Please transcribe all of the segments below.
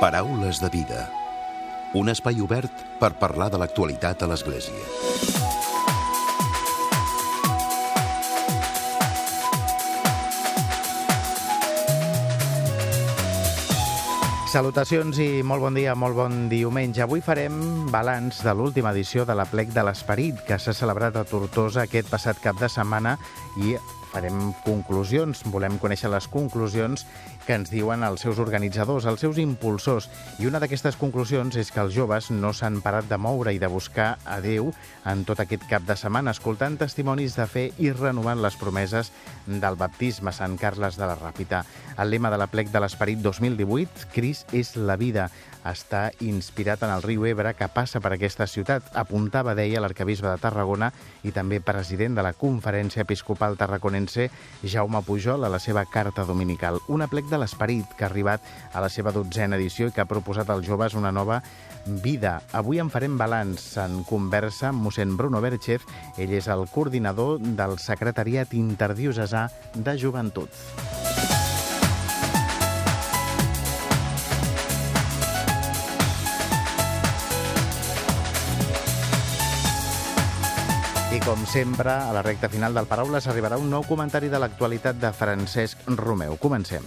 Paraules de vida. Un espai obert per parlar de l'actualitat a l'Església. Salutacions i molt bon dia, molt bon diumenge. Avui farem balanç de l'última edició de la Plec de l'Esperit, que s'ha celebrat a Tortosa aquest passat cap de setmana i farem conclusions, volem conèixer les conclusions que ens diuen els seus organitzadors, els seus impulsors. I una d'aquestes conclusions és que els joves no s'han parat de moure i de buscar a Déu en tot aquest cap de setmana, escoltant testimonis de fe i renovant les promeses del baptisme Sant Carles de la Ràpita. El lema de la plec de l'Esperit 2018, Cris és la vida, està inspirat en el riu Ebre que passa per aquesta ciutat, apuntava, deia, l'arcabisbe de Tarragona i també president de la Conferència Episcopal Tarraconense, Jaume Pujol, a la seva carta dominical. Una plec de l'Esperit que ha arribat a la seva dotzena edició i que ha proposat als joves una nova vida. Avui en farem balanç en conversa amb mossèn Bruno Berchez. Ell és el coordinador del Secretariat Interdiocesà de Joventut. Com sempre, a la recta final del Paraules arribarà un nou comentari de l'actualitat de Francesc Romeu. Comencem.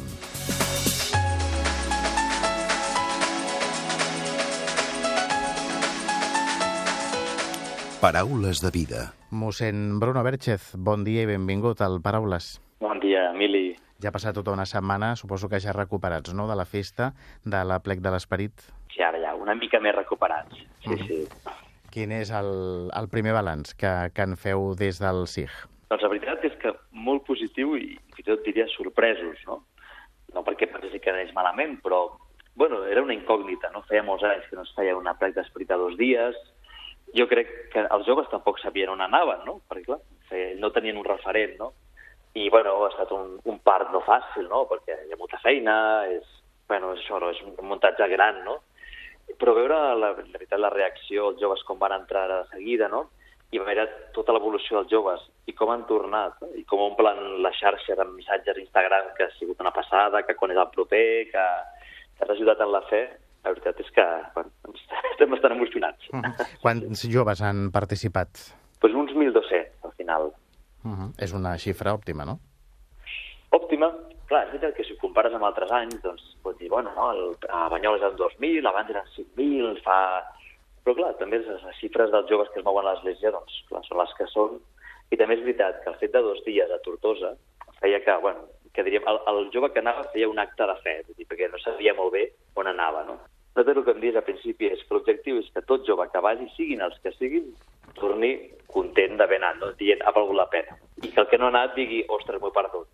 Paraules de vida. Mossèn Bruno Berchez, bon dia i benvingut al Paraules. Bon dia, Emili. Ja ha passat tota una setmana, suposo que ja recuperats, no?, de la festa de la Plec de l'Esperit. Sí, ara ja, una mica més recuperats. Sí, mm. sí. Quin és el, el primer balanç que, que en feu des del SIG? Doncs la veritat és que molt positiu i fins i tot diria sorpresos, no? No perquè pensi que anés malament, però, bueno, era una incògnita, no? Feia molts anys que no es feia una plec d'esperit a dos dies. Jo crec que els joves tampoc sabien on anaven, no? Perquè, clar, no tenien un referent, no? I, bueno, ha estat un, un part no fàcil, no? Perquè hi ha molta feina, és, bueno, és això, no? és un muntatge gran, no? Però veure, la, la veritat, la reacció dels joves com van entrar de seguida, no? I veure tota l'evolució dels joves i com han tornat, i com omplen la xarxa de missatges a Instagram que ha sigut una passada, que quan és el proper, que, que ha ajudat en la fe, la veritat és que bueno, estem bastant emocionats. Uh -huh. Quants joves han participat? Pues uns 1.200, al final. Uh -huh. És una xifra òptima, no? Òptima. Clar, és veritat que si ho compares amb altres anys, doncs pots dir, bueno, no, el, a Banyoles eren 2.000, abans eren 5.000, fa... Però clar, també les, xifres dels joves que es mouen a l'església, doncs, clar, són les que són. I també és veritat que el fet de dos dies a Tortosa feia que, bueno, que diríem, el, el jove que anava feia un acte de fe, dir, perquè no sabia molt bé on anava, no? Nosaltres el que em dius al principi és que l'objectiu és que tot jove que vagi, siguin els que siguin, torni content d'haver anat, no? dient ha valgut la pena. I que el que no ha anat digui, ostres, m'ho he perdut.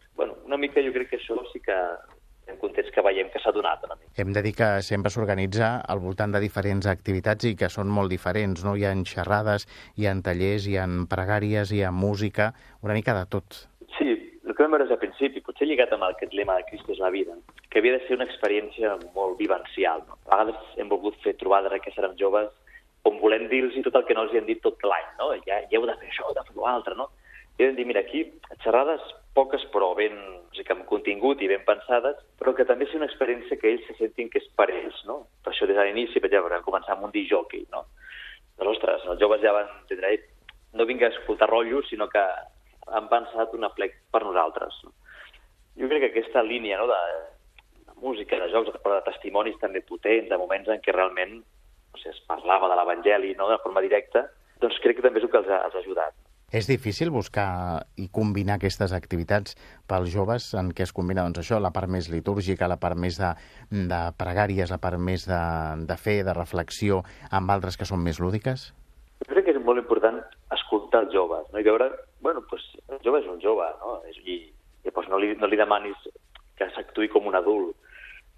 Mica jo crec que això sí que estem contents que veiem que s'ha donat una mica. Hem de dir que sempre s'organitza al voltant de diferents activitats i que són molt diferents, no? Hi ha xerrades, hi ha tallers, hi ha pregàries, hi ha música, una mica de tot. Sí, el que vam veure al principi, potser lligat amb aquest lema de Cristo és la vida, que havia de ser una experiència molt vivencial. No? A vegades hem volgut fer trobades que serem joves on volem dir-los tot el que no els hem dit tot l'any, no? Ja, ja heu de fer això, heu de fer l'altre, no? I de dir, mira, aquí, xerrades poques però ben, o sigui, amb contingut i ben pensades, però que també és una experiència que ells se sentin que és per ells, no? Per això des de l'inici, per exemple, vam començar amb un disjockey, no? Doncs, ostres, els joves ja van entendre, no vinc a escoltar rotllos, sinó que han pensat una plec per nosaltres. No? Jo crec que aquesta línia no, de, de música, de jocs, però de testimonis també potents, de moments en què realment o sigui, es parlava de l'Evangeli no, de forma directa, doncs crec que també és el que els ha, els ha ajudat. És difícil buscar i combinar aquestes activitats pels joves en què es combina doncs, això, la part més litúrgica, la part més de, de pregàries, la part més de, de fe, de reflexió, amb altres que són més lúdiques? Jo crec que és molt important escoltar els joves no? i veure, bueno, pues, el jove és un jove, no? I, i pues, no, li, no li demanis que s'actuï com un adult.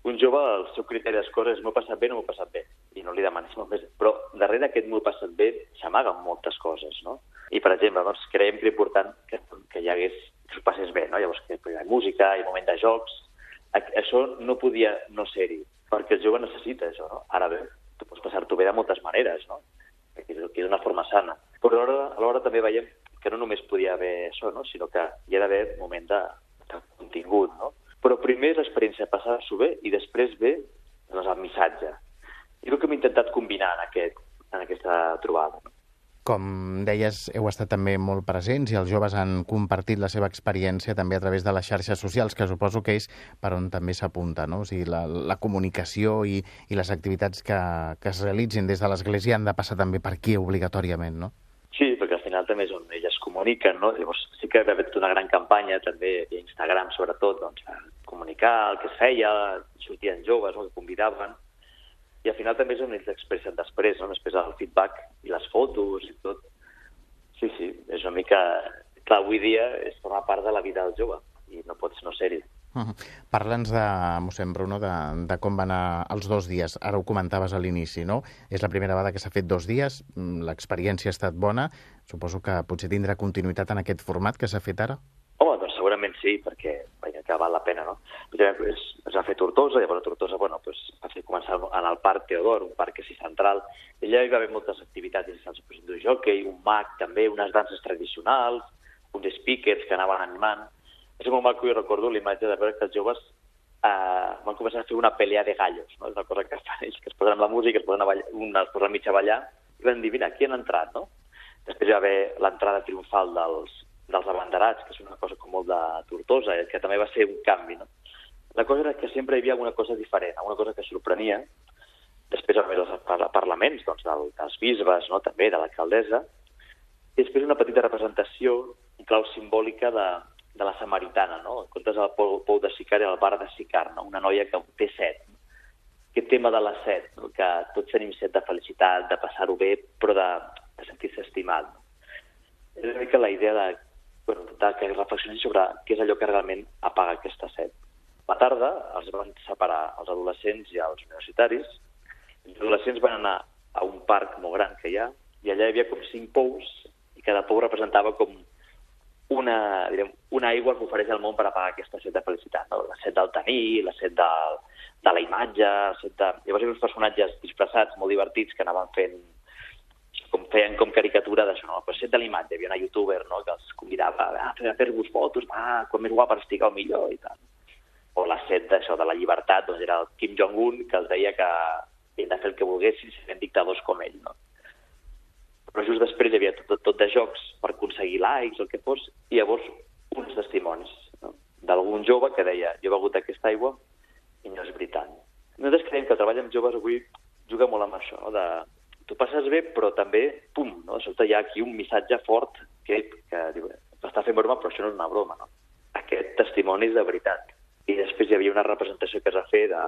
Un jove, el seu criteri de coses és m'ho passat bé no m'ho passat bé, i no li demanis molt més. Però darrere aquest m'ho passat bé s'amaguen moltes coses, no? I, per exemple, doncs, creiem que important que, que hi hagués, que ho passés bé, no? Llavors, que hi ha música, hi ha moment de jocs... Això no podia no ser-hi, perquè el jove necessita això, no? Ara bé, tu pots passar-t'ho bé de moltes maneres, no? Que és d'una forma sana. Però alhora, alhora també veiem que no només podia haver això, no? sinó que hi ha d'haver moment de, de contingut, no? Però primer és l'experiència de passar-s'ho bé i després ve doncs, el missatge. I el que hem intentat combinar en, aquest, en aquesta trobada. Com deies, heu estat també molt presents i els joves han compartit la seva experiència també a través de les xarxes socials, que suposo que és per on també s'apunta, no? O sigui, la, la comunicació i, i les activitats que, que es realitzin des de l'Església han de passar també per aquí obligatòriament, no? Sí, perquè al final també és on elles comuniquen, no? Llavors sí que ha fet una gran campanya també a Instagram, sobretot, doncs, comunicar el que es feia, sortien joves, no? que convidaven, i al final també és on ells expressen després, no? després el feedback i les fotos i tot. Sí, sí, és una mica... Clar, avui dia és forma part de la vida del jove i no pots no ser-hi. Uh -huh. Parla'ns de, mossèn Bruno, de, de com van anar els dos dies. Ara ho comentaves a l'inici, no? És la primera vegada que s'ha fet dos dies, mm, l'experiència ha estat bona, suposo que potser tindrà continuïtat en aquest format que s'ha fet ara? Home, doncs segurament sí, perquè veia que val la pena, no? Es, es va fer Tortosa, llavors a Tortosa, bueno, pues, va fer començar en el Parc Teodor, un parc així central, i allà hi va haver moltes activitats interessants, pues, un jockey, un mag, també, unes danses tradicionals, uns speakers que anaven animant, és molt maco i recordo l'imatge de veure que els joves eh, van començar a fer una pelea de gallos, no? és una cosa que fan ells, que es posen amb la música, es posen a ballar, un es posa mig a ballar, i van dir, mira, aquí han entrat, no? Després hi va haver l'entrada triomfal dels, dels abanderats, que és una cosa com molt de Tortosa, que també va ser un canvi, no? La cosa era que sempre hi havia alguna cosa diferent, alguna cosa que sorprenia. Després va haver els parlaments doncs, del, dels bisbes, no? també de l'alcaldessa, i després una petita representació, en clau simbòlica de, de la Samaritana, no? En comptes del pou, pou de Sicar, el bar de Sicar, no? Una noia que té set. Aquest tema de la set, no? que tots tenim set de felicitat, de passar-ho bé, però de, de sentir-se estimat. No? És una mica la idea de, bueno, de que reflexionin sobre què és allò que realment apaga aquesta set. A la tarda els van separar els adolescents i els universitaris. Els adolescents van anar a un parc molt gran que hi ha, i allà hi havia com cinc pous, i cada pou representava com una, direm, una aigua que ofereix el món per apagar aquesta set de felicitat. No? La set del tenir, la set de, de la imatge, la set de... Llavors hi havia uns personatges disfressats, molt divertits, que anaven fent com feien com caricatura d'això, no? La set de la imatge. Hi havia una youtuber no? que els convidava a fer-vos fotos, va, quan més guapa estigueu millor i tal. O la set d'això de la llibertat, doncs era el Kim Jong-un, que els deia que havien de fer el que volguessin, si dictadors com ell, no? Però just després hi havia tot, tot de jocs per aconseguir likes o el que fos, i llavors uns testimonis no? d'algun jove que deia jo he begut aquesta aigua i no és veritat. Nosaltres creiem que el treball amb joves avui juga molt amb això, no? de tu passes bé, però també, pum, no? de sobte hi ha aquí un missatge fort que, que diu, m'està fent broma, però això no és una broma, no? Aquest testimoni és de veritat. I després hi havia una representació que es va fer de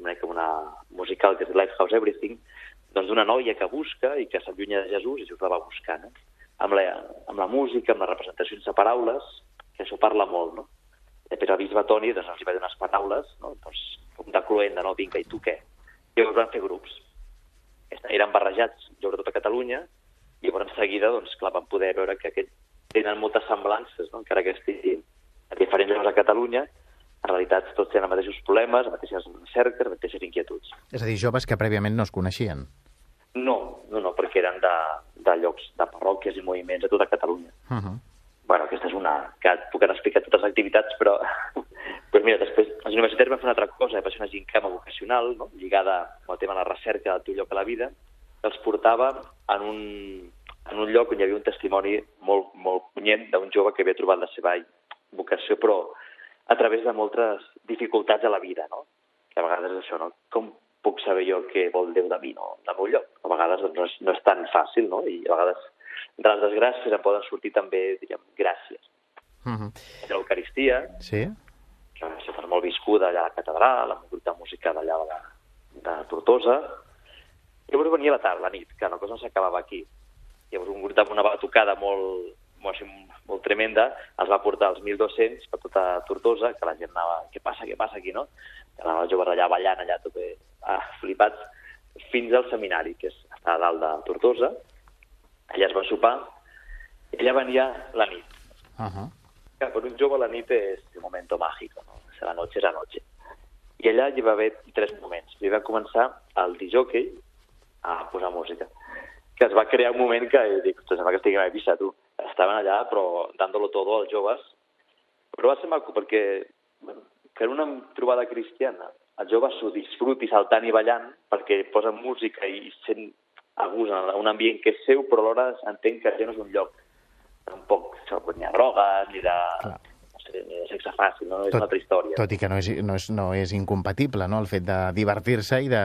una, una musical que és Lifehouse Everything, doncs d'una noia que busca i que s'allunya de Jesús i Jesús la va buscar, no? Amb la, amb la música, amb la representació sense paraules, que això parla molt, no? Després el bisbe Toni doncs, els va donar unes paraules, no? doncs, com de cloenda, no? Vinga, i tu què? I llavors van fer grups. Eren barrejats, jo tota Catalunya, i llavors en seguida, doncs, clar, van poder veure que aquest, tenen moltes semblances, no? encara que estiguin a diferents llocs a Catalunya, en realitat tots tenen els mateixos problemes, les mateixes cerques, les mateixes inquietuds. És a dir, joves que prèviament no es coneixien. No, no, no, perquè eren de, de llocs, de parròquies i moviments de tota Catalunya. Uh -huh. bueno, aquesta és una... que puc explicar totes les activitats, però... pues mira, després els universitaris van fer una altra cosa, va ser una gincama vocacional, no? lligada al tema de la recerca del teu lloc a la vida, que els portava en un, en un lloc on hi havia un testimoni molt, molt punyent d'un jove que havia trobat la seva vocació, però a través de moltes dificultats a la vida, no? Que a vegades és això, no? Com puc saber jo què vol Déu de mi, no? Del meu lloc. A vegades doncs, no, és, no és tan fàcil, no? I a vegades de les desgràcies en poden sortir també, diríem, gràcies. Uh -huh. L'Eucaristia, sí. que va ser molt viscuda allà a la catedral, amb un grup de música d'allà de, de Tortosa. Llavors venia la tarda, la nit, que la cosa no s'acabava aquí. Llavors un grup amb una batucada molt, molt, molt tremenda, els va portar als 1.200 per tota Tortosa, que la gent anava, què passa, què passa aquí, no? Que anaven els joves allà ballant, allà tot ah, flipats, fins al seminari, que és, està a dalt de Tortosa. Allà es va sopar, i allà venia la nit. Uh -huh. Que per un jove la nit és un moment màgic, no? La noche és la noche. I allà hi va haver tres moments. Hi va començar el disjockey a posar música que es va crear un moment que dic, sembla que estiguem a Eivissa, tu estaven allà, però dándolo todo als joves. Però va ser maco, perquè bueno, en una trobada cristiana el jove s'ho disfruti saltant i ballant perquè posa música i sent a gust en un ambient que és seu, però alhora entenc que això no és un lloc tampoc ni de drogues, ni de, de sexe fàcil, no? és Tot- una altra història. Tot i que no és, no és, no és incompatible, no?, el fet de divertir-se i de,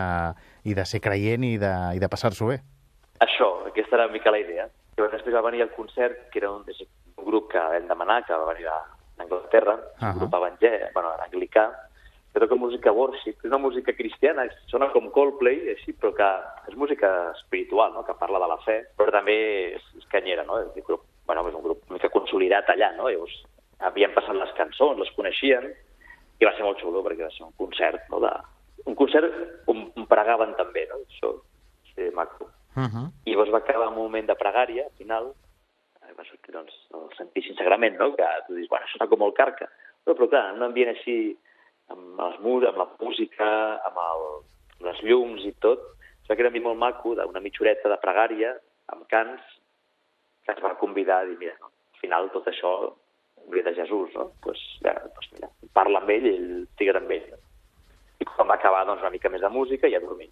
i de ser creient i de, i de passar-s'ho bé. Això, aquesta era una mica la idea. I després va venir el concert, que era un, un grup que vam demanar, que va venir d'Anglaterra, uh Ahà. un grup evangèlic, bueno, anglicà, que toca música worship, és una música cristiana, sona com Coldplay, així, però que és música espiritual, no? que parla de la fe, però també és, és canyera, no? És un grup, bueno, és un grup mica consolidat allà, no? Llavors, havien passat les cançons, les coneixien, i va ser molt xulo, perquè va ser un concert, no? De, un concert on, on pregaven també, no? Això, sí, maco. Uh -huh. Llavors va acabar un moment de pregària, al final, eh, va sortir doncs, el Santíssim Sagrament, no? que tu dius, bueno, està com molt carca. Però, però clar, en un ambient així, amb, els murs, amb la música, amb, el, les llums i tot, es va quedar mi molt maco, d'una mitjoreta de pregària, amb cants, que ens va convidar a dir, mira, no, al final tot això ve de Jesús, no? Pues, ja, doncs mira, parla amb ell i ell triga amb ell. No? I quan va acabar, doncs, una mica més de música i a dormir.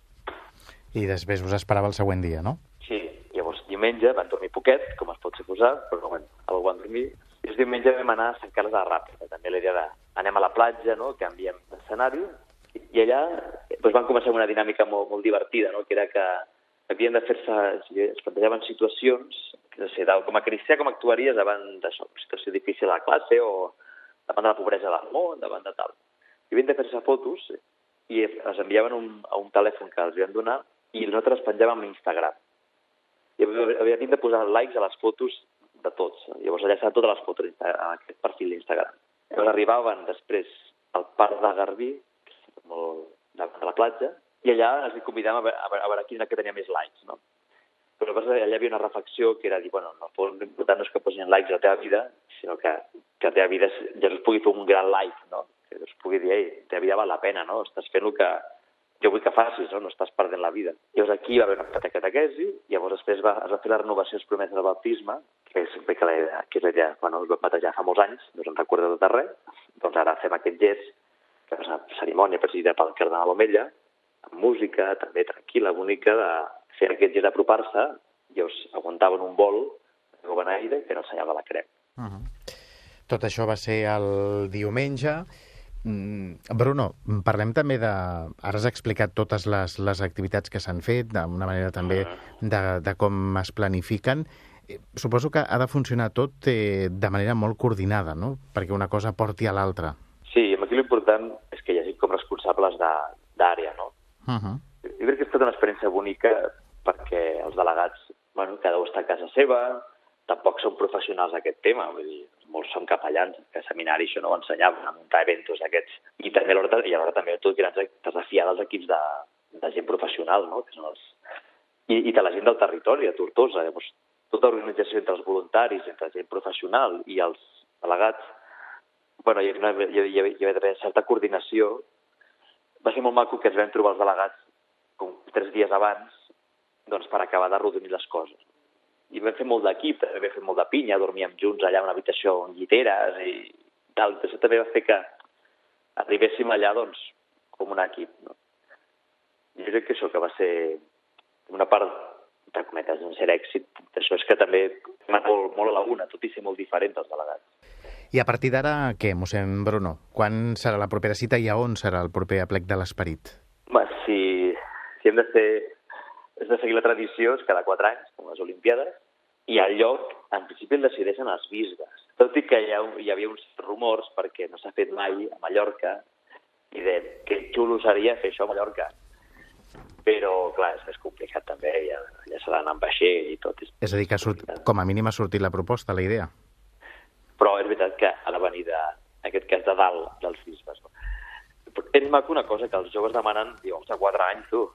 I després us esperava el següent dia, no? Sí, llavors diumenge van dormir poquet, com es pot suposar, però bueno, algú van dormir. I el diumenge vam anar a Sant Carles de la Ràpita, també la de anem a la platja, no? canviem d'escenari, i allà doncs, van començar una dinàmica molt, molt divertida, no? que era que havien de fer-se, es plantejaven situacions, que no sé, com a cristià com actuaries davant d'això, situació difícil a la classe o davant de la pobresa del món, davant de tal. I havien de fer-se fotos i es enviaven un, a un telèfon que els havien donar i nosaltres penjàvem a Instagram havíem de posar likes a les fotos de tots. Llavors allà estaven totes les fotos a aquest perfil d'Instagram. Llavors arribaven després al parc de Garbí, que és molt de la platja, i allà els convidàvem a veure, a veure, a veure quin era que tenia més likes, no? Però llavors allà hi havia una reflexió que era dir, bueno, no, l'important no és que posin likes a la teva vida, sinó que, que la teva vida ja es pugui fer un gran like, no? Que es pugui dir, ei, la teva vida val la pena, no? Estàs fent el que jo vull que facis, no? no estàs perdent la vida. Llavors aquí va haver una catequesi, llavors després va, es va fer la renovació dels promeses del baptisme, que és sempre que la idea, que és la idea, bueno, es va batejar fa molts anys, no se'n recorda de res, doncs ara fem aquest gest, que és una cerimònia presidida pel cardenal Omella, amb música, també tranquil·la, bonica, de fer aquest gest d'apropar-se, llavors aguantaven un vol de governaire que era el senyal de la creu. Uh -huh. Tot això va ser el diumenge. Mm, Bruno, parlem també de... Ara has explicat totes les, les activitats que s'han fet, d'una manera també de, de com es planifiquen. Eh, Suposo que ha de funcionar tot eh, de manera molt coordinada, no? Perquè una cosa porti a l'altra. Sí, aquí l'important és que hi hagi com responsables d'àrea, no? Uh -huh. Jo crec que ha estat una experiència bonica perquè els delegats, bueno, cada un està a casa seva, tampoc són professionals d'aquest tema, vull dir, molts són capellans, que a seminari això no ho ensenyaven, a muntar eventos aquests, i també alhora, i alhora també grans t'has de fiar dels equips de, de gent professional, no? que són els... I, i de la gent del territori, de Tortosa, llavors tota organització entre els voluntaris, entre gent professional i els delegats, bueno, hi havia, hi havia, hi havia, hi havia d'haver certa coordinació. Va ser molt maco que ens vam trobar els delegats com tres dies abans doncs, per acabar de rodonir les coses. I vam fer molt d'equip, també vam fer molt de pinya, dormíem junts allà a una habitació amb lliteres i tal. Això també va fer que arribéssim allà doncs, com un equip. No? Jo crec que això que va ser una part, entre cometes, d'un cert èxit, això és que també molt, molt a la una, tot i ser molt diferent dels delegats. I a partir d'ara, què, mossèn Bruno? Quan serà la propera cita i a on serà el proper aplec de l'Esperit? Bé, si, si hem de fer és de seguir la tradició, és cada quatre anys, com les Olimpiades, i el lloc, en principi, el decideixen els bisbes. Tot i que hi, ha, hi havia uns rumors, perquè no s'ha fet mai a Mallorca, i de que xulo seria fer això a Mallorca. Però, clar, és més complicat també, ja, ja s'ha d'anar amb vaixell i tot. És... És a dir, que surt, com a mínim ha sortit la proposta, la idea. Però és veritat que ha de venir, de, en aquest cas, de dalt dels bisbes. No? És maco una cosa que els joves demanen, diu, home, quatre anys, tu,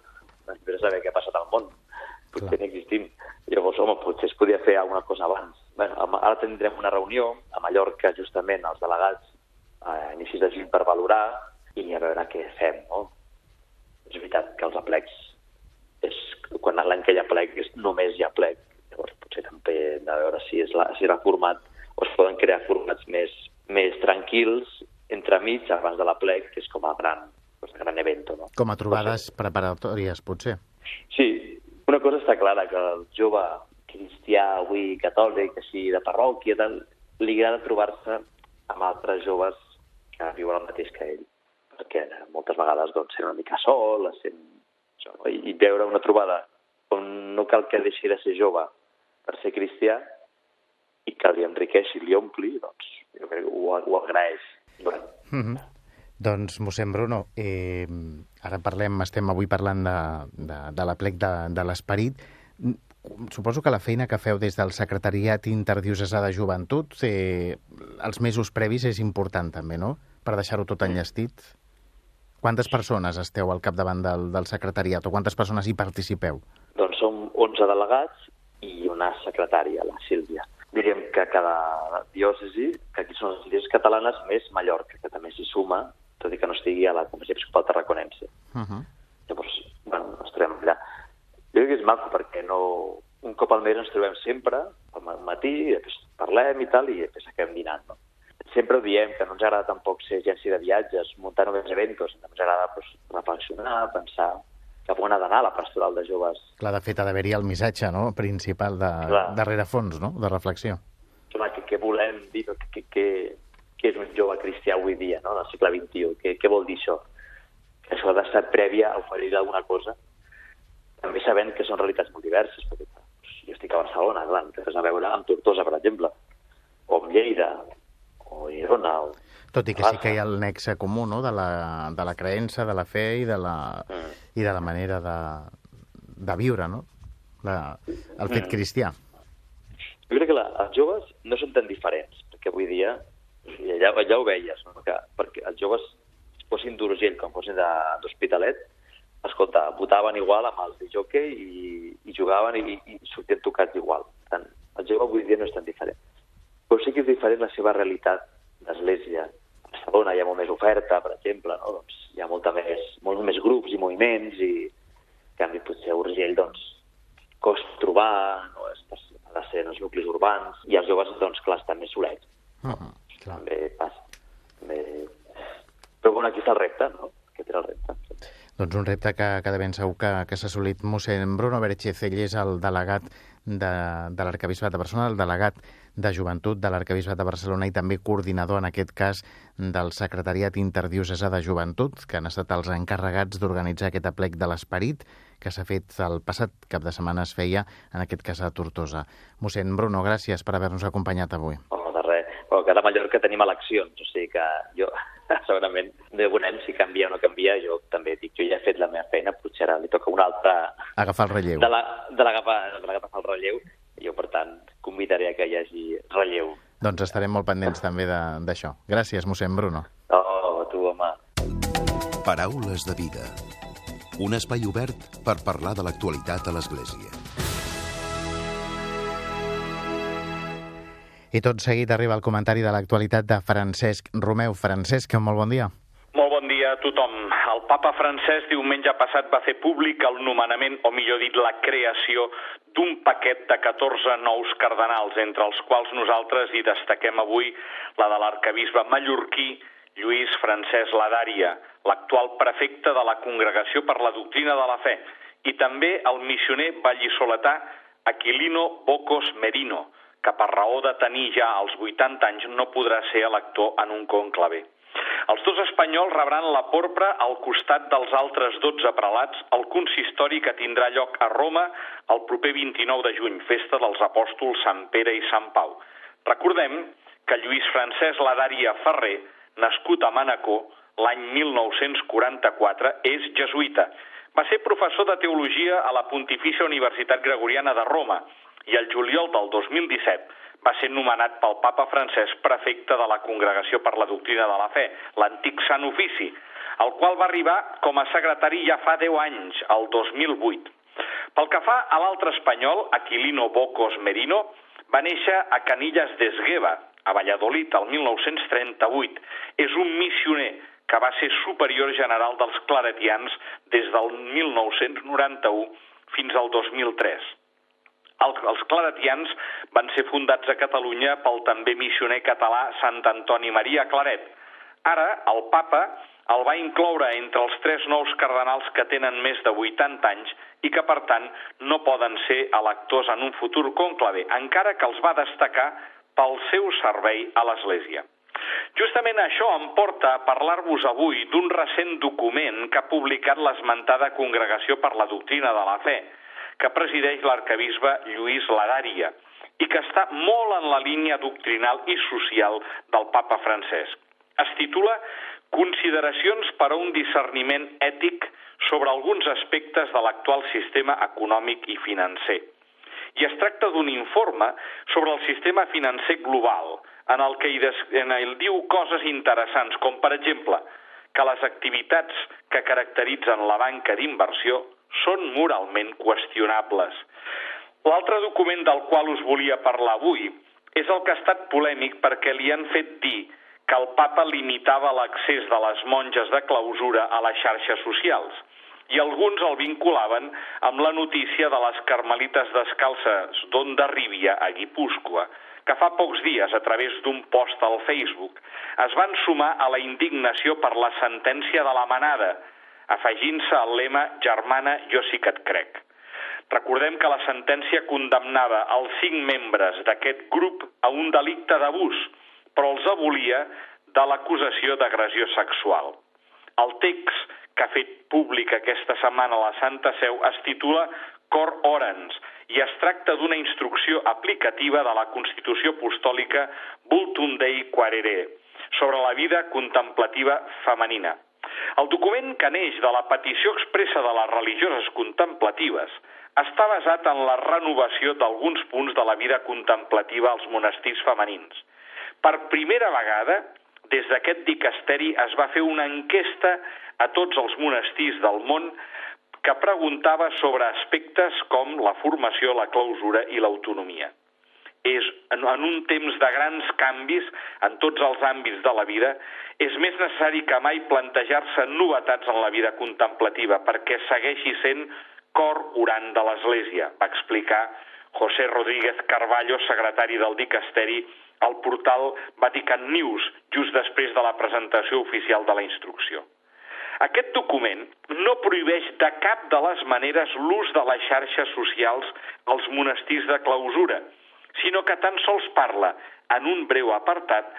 després de saber què ha passat al món. Potser Clar. n'existim. Llavors, home, potser es podia fer alguna cosa abans. Bé, ara tindrem una reunió a Mallorca, justament, els delegats, a inicis de juny per valorar i a veure què fem, no? És veritat que els aplecs, és, quan l'any que hi ha plec, és només hi ha plec. Llavors, potser també hem de veure si és, la, si el format o es poden crear formats més, més tranquils entremig abans de la plec, que és com el gran, pues, gran evento. No? Com a trobades preparatòries, potser. Sí, una cosa està clara, que el jove cristià, avui catòlic, així de parròquia, tal, li agrada trobar-se amb altres joves que viuen el mateix que ell, perquè moltes vegades doncs, sent una mica sol, sent? I, i veure una trobada on no cal que deixi de ser jove per ser cristià i que li enriqueixi, li ompli, doncs jo crec que ho, ho agraeix. Bueno. Mm -hmm. Doncs, mossèn Bruno, eh, ara parlem, estem avui parlant de, de, de la plec de, de l'esperit. Suposo que la feina que feu des del Secretariat Interdiocesà de Joventut eh, els mesos previs és important també, no?, per deixar-ho tot enllestit. Quantes persones esteu al capdavant del, del secretariat o quantes persones hi participeu? Doncs som 11 delegats i una secretària, la Sílvia. Diríem que cada diòcesi, que aquí són les diòcesis catalanes, més Mallorca, que també s'hi suma, tot i que no estigui a la Comissió Episcopal Tarraconense. Uh -huh. Llavors, bueno, ens trobem allà. Jo crec que és maco perquè no... Un cop al mes ens trobem sempre, al matí, i després parlem i tal, i després acabem dinant, no? Sempre ho diem, que no ens agrada tampoc ser agència de viatges, muntar només eventos, ens agrada pues, reflexionar, pensar cap on ha d'anar la pastoral de joves. Clar, de fet, ha d'haver-hi el missatge no? principal de, de rerefons, no? de reflexió. Clar, què volem dir, què, què és un jove cristià avui dia, no? en el segle XXI? Què, què vol dir això? Que això ha d'estar prèvia a oferir alguna cosa, també sabent que són realitats molt diverses, perquè doncs, jo estic a Barcelona, clar, no té res a veure amb Tortosa, per exemple, o amb Lleida, o Girona, o tot i que sí que hi ha el nexe comú, no?, de la, de la creença, de la fe i de la, mm. i de la manera de, de viure, no?, la, el fet mm. cristià. Jo crec que la, els joves no són tan diferents, perquè avui dia, ja, ja ho veies, no? que, perquè els joves fossin d'Urgell com fossin d'Hospitalet, escolta, votaven igual amb els de jockey i, i jugaven i, i sortien tocats igual. Tant, el jove avui dia no és tan diferent. Però sí que és diferent la seva realitat d'església. A Barcelona hi ha molt més oferta, per exemple, no? doncs hi ha molta més, molts més grups i moviments i, en canvi, potser a Urgell, doncs, costa trobar, no? Ha de ser en els nuclis urbans, i els joves, doncs, clar, estan més solets. Uh -huh, clar. També passa. També... Però, bueno, aquí està el repte, no? Aquest era el repte. Doncs un repte que, que de ben segur que, que s'ha assolit mossèn Bruno Berchez, ell és el delegat de, de l'Arcabisbat de Barcelona, el delegat de Joventut de l'Arcabisbat de Barcelona i també coordinador, en aquest cas, del Secretariat Interdiocesà de Joventut, que han estat els encarregats d'organitzar aquest aplec de l'esperit que s'ha fet el passat cap de setmana es feia, en aquest cas a Tortosa. Mossèn Bruno, gràcies per haver-nos acompanyat avui. Oh, que a Mallorca tenim eleccions, o sigui que jo segurament no veurem si canvia o no canvia, jo també dic, jo ja he fet la meva feina, potser ara li toca una altra... Agafar el relleu. De l'agafar la, de de el relleu, jo, per tant, convidaré a que hi hagi relleu. Doncs estarem molt pendents també d'això. Gràcies, mossèn Bruno. Oh, tu, home. Paraules de vida. Un espai obert per parlar de l'actualitat a l'Església. I tot seguit arriba el comentari de l'actualitat de Francesc Romeu. Francesc, molt bon dia. Molt bon dia a tothom. El papa francès diumenge passat va fer públic el nomenament, o millor dit, la creació d'un paquet de 14 nous cardenals, entre els quals nosaltres hi destaquem avui la de l'arcabisbe mallorquí Lluís Francesc Ladària, l'actual prefecte de la Congregació per la Doctrina de la Fe, i també el missioner vallisoletà Aquilino Bocos Merino, que per raó de tenir ja els 80 anys no podrà ser elector en un conclave. Els dos espanyols rebran la porpra al costat dels altres 12 prelats al consistori que tindrà lloc a Roma el proper 29 de juny, festa dels apòstols Sant Pere i Sant Pau. Recordem que Lluís Francesc Ladaria Ferrer, nascut a Manacor l'any 1944, és jesuïta. Va ser professor de teologia a la Pontifícia Universitat Gregoriana de Roma i el juliol del 2017 va ser nomenat pel papa francès prefecte de la Congregació per la Doctrina de la Fe, l'antic Sant Ofici, el qual va arribar com a secretari ja fa 10 anys, el 2008. Pel que fa a l'altre espanyol, Aquilino Bocos Merino, va néixer a Canillas d'Esgueva, a Valladolid, el 1938. És un missioner que va ser superior general dels claretians des del 1991 fins al 2003. El, els claretians van ser fundats a Catalunya pel també missioner català Sant Antoni Maria Claret. Ara, el papa el va incloure entre els tres nous cardenals que tenen més de 80 anys i que, per tant, no poden ser electors en un futur conclave, encara que els va destacar pel seu servei a l'Església. Justament això em porta a parlar-vos avui d'un recent document que ha publicat l'esmentada Congregació per la Doctrina de la Fe, que presideix l'arcabisbe Lluís Ladària i que està molt en la línia doctrinal i social del papa Francesc. Es titula Consideracions per a un discerniment ètic sobre alguns aspectes de l'actual sistema econòmic i financer. I es tracta d'un informe sobre el sistema financer global, en el que hi des... en el diu coses interessants, com per exemple que les activitats que caracteritzen la banca d'inversió són moralment qüestionables. L'altre document del qual us volia parlar avui és el que ha estat polèmic perquè li han fet dir que el papa limitava l'accés de les monges de clausura a les xarxes socials i alguns el vinculaven amb la notícia de les carmelites descalces d'Onda Rívia a Guipúscoa, que fa pocs dies, a través d'un post al Facebook, es van sumar a la indignació per la sentència de la manada, afegint-se al lema «Germana, jo sí que et crec». Recordem que la sentència condemnava els cinc membres d'aquest grup a un delicte d'abús, però els abolia de l'acusació d'agressió sexual. El text que ha fet públic aquesta setmana la Santa Seu es titula Cor Orans i es tracta d'una instrucció aplicativa de la Constitució Apostòlica Vultum Dei Quarere sobre la vida contemplativa femenina. El document que neix de la petició expressa de les religioses contemplatives està basat en la renovació d'alguns punts de la vida contemplativa als monestirs femenins. Per primera vegada, des d'aquest dicasteri es va fer una enquesta a tots els monestirs del món que preguntava sobre aspectes com la formació, la clausura i l'autonomia. És en un temps de grans canvis en tots els àmbits de la vida, és més necessari que mai plantejar-se novetats en la vida contemplativa perquè segueixi sent cor orant de l'Església, va explicar José Rodríguez Carballo, secretari del dicasteri al portal Vatican News, just després de la presentació oficial de la instrucció. Aquest document no prohibeix de cap de les maneres l'ús de les xarxes socials als monestirs de clausura, sinó que tan sols parla, en un breu apartat,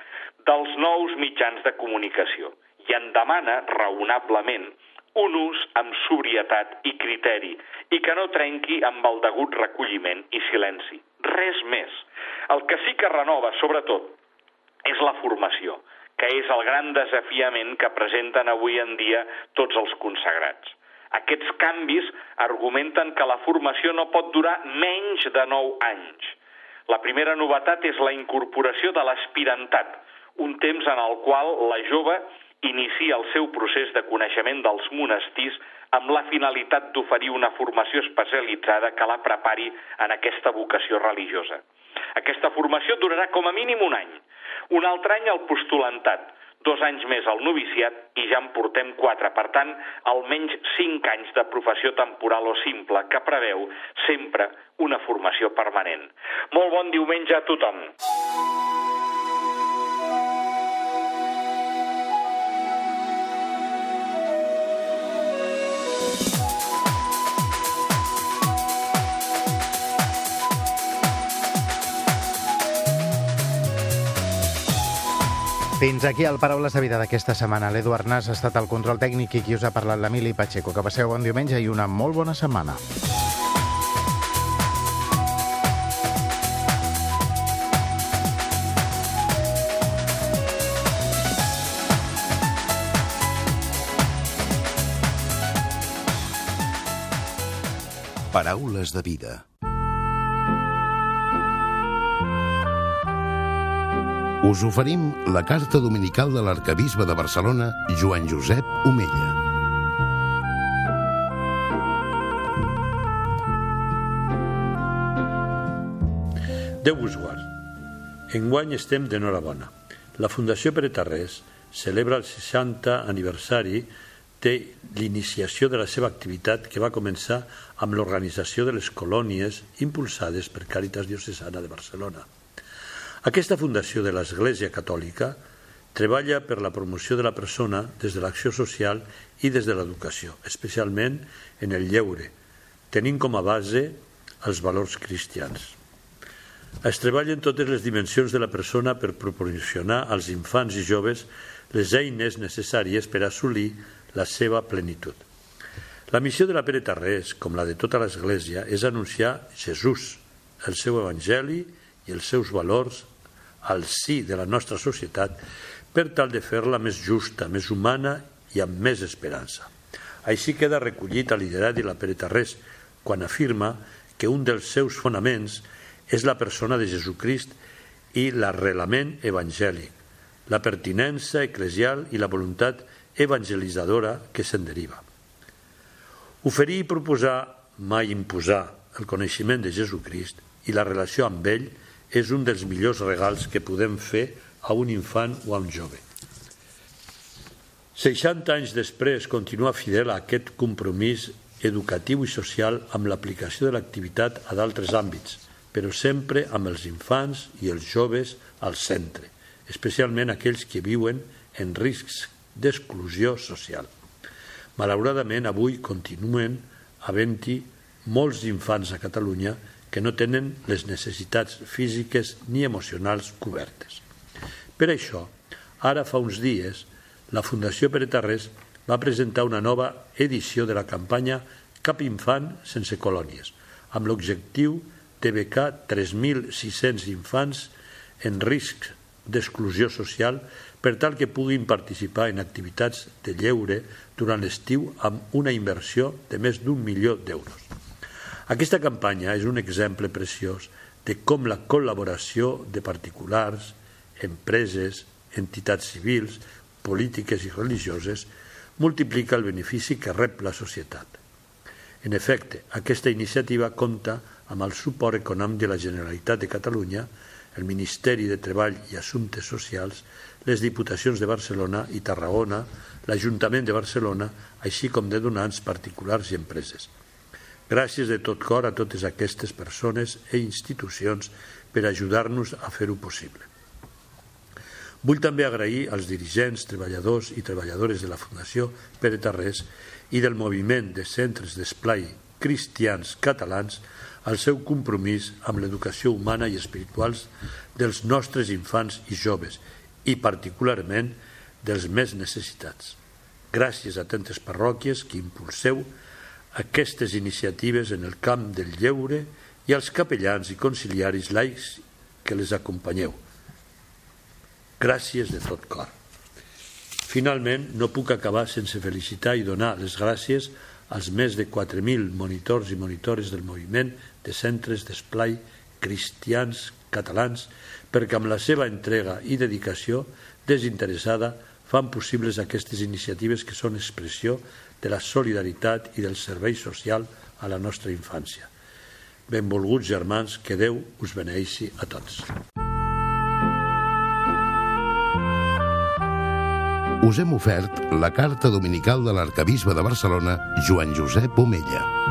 dels nous mitjans de comunicació i en demana, raonablement, un ús amb sobrietat i criteri i que no trenqui amb el degut recolliment i silenci. Res més. El que sí que renova, sobretot, és la formació, que és el gran desafiament que presenten avui en dia tots els consagrats. Aquests canvis argumenten que la formació no pot durar menys de 9 anys. La primera novetat és la incorporació de l'aspirantat, un temps en el qual la jove inicia el seu procés de coneixement dels monestirs amb la finalitat d'oferir una formació especialitzada que la prepari en aquesta vocació religiosa. Aquesta formació durarà com a mínim un any. Un altre any el postulantat, dos anys més al noviciat i ja en portem quatre. Per tant, almenys cinc anys de professió temporal o simple que preveu sempre una formació permanent. Molt bon diumenge a tothom. Fins aquí el Paraules de Vida d'aquesta setmana. L'Eduard Nas ha estat el control tècnic i qui us ha parlat l'Emili Pacheco. Que passeu bon diumenge i una molt bona setmana. Paraules de vida. Us oferim la carta dominical de l'arcabisbe de Barcelona, Joan Josep Omella. Déu vos guard. Enguany estem d'enhorabona. La Fundació Pretarrés celebra el 60 aniversari de l'iniciació de la seva activitat que va començar amb l'organització de les colònies impulsades per Càritas Diocesana de Barcelona. Aquesta fundació de l'Església Catòlica treballa per la promoció de la persona des de l'acció social i des de l'educació, especialment en el lleure, tenint com a base els valors cristians. Es treballa en totes les dimensions de la persona per proporcionar als infants i joves les eines necessàries per assolir la seva plenitud. La missió de la Pere Tarrés, com la de tota l'Església, és anunciar Jesús, el seu evangeli i els seus valors al sí de la nostra societat per tal de fer-la més justa, més humana i amb més esperança. Així queda recollit a l'iderat de la Pere Tarrés quan afirma que un dels seus fonaments és la persona de Jesucrist i l'arrelament evangèlic, la pertinença eclesial i la voluntat evangelitzadora que se'n deriva. Oferir i proposar, mai imposar, el coneixement de Jesucrist i la relació amb ell és un dels millors regals que podem fer a un infant o a un jove. 60 anys després continua fidel a aquest compromís educatiu i social amb l'aplicació de l'activitat a d'altres àmbits, però sempre amb els infants i els joves al centre, especialment aquells que viuen en riscs d'exclusió social. Malauradament, avui continuen havent-hi molts infants a Catalunya que no tenen les necessitats físiques ni emocionals cobertes. Per això, ara fa uns dies, la Fundació Pere Tarrés va presentar una nova edició de la campanya Cap infant sense colònies, amb l'objectiu de becar 3.600 infants en risc d'exclusió social per tal que puguin participar en activitats de lleure durant l'estiu amb una inversió de més d'un milió d'euros. Aquesta campanya és un exemple preciós de com la col·laboració de particulars, empreses, entitats civils, polítiques i religioses multiplica el benefici que rep la societat. En efecte, aquesta iniciativa compta amb el suport econòmic de la Generalitat de Catalunya, el Ministeri de Treball i Assumptes Socials, les Diputacions de Barcelona i Tarragona, l'Ajuntament de Barcelona, així com de donants particulars i empreses. Gràcies de tot cor a totes aquestes persones i institucions per ajudar-nos a fer-ho possible. Vull també agrair als dirigents, treballadors i treballadores de la Fundació Pere Tarrés i del moviment de centres d'esplai cristians catalans el seu compromís amb l'educació humana i espirituals dels nostres infants i joves i particularment dels més necessitats. Gràcies a tantes parròquies que impulseu aquestes iniciatives en el camp del lleure i als capellans i conciliaris laics que les acompanyeu. Gràcies de tot cor. Finalment, no puc acabar sense felicitar i donar les gràcies als més de 4.000 monitors i monitores del moviment de centres d'esplai cristians catalans perquè amb la seva entrega i dedicació desinteressada fan possibles aquestes iniciatives que són expressió de la solidaritat i del servei social a la nostra infància. Benvolguts germans, que Déu us beneixi a tots. us hem ofert la carta dominical de l'arcabisbe de Barcelona, Joan Josep Omella.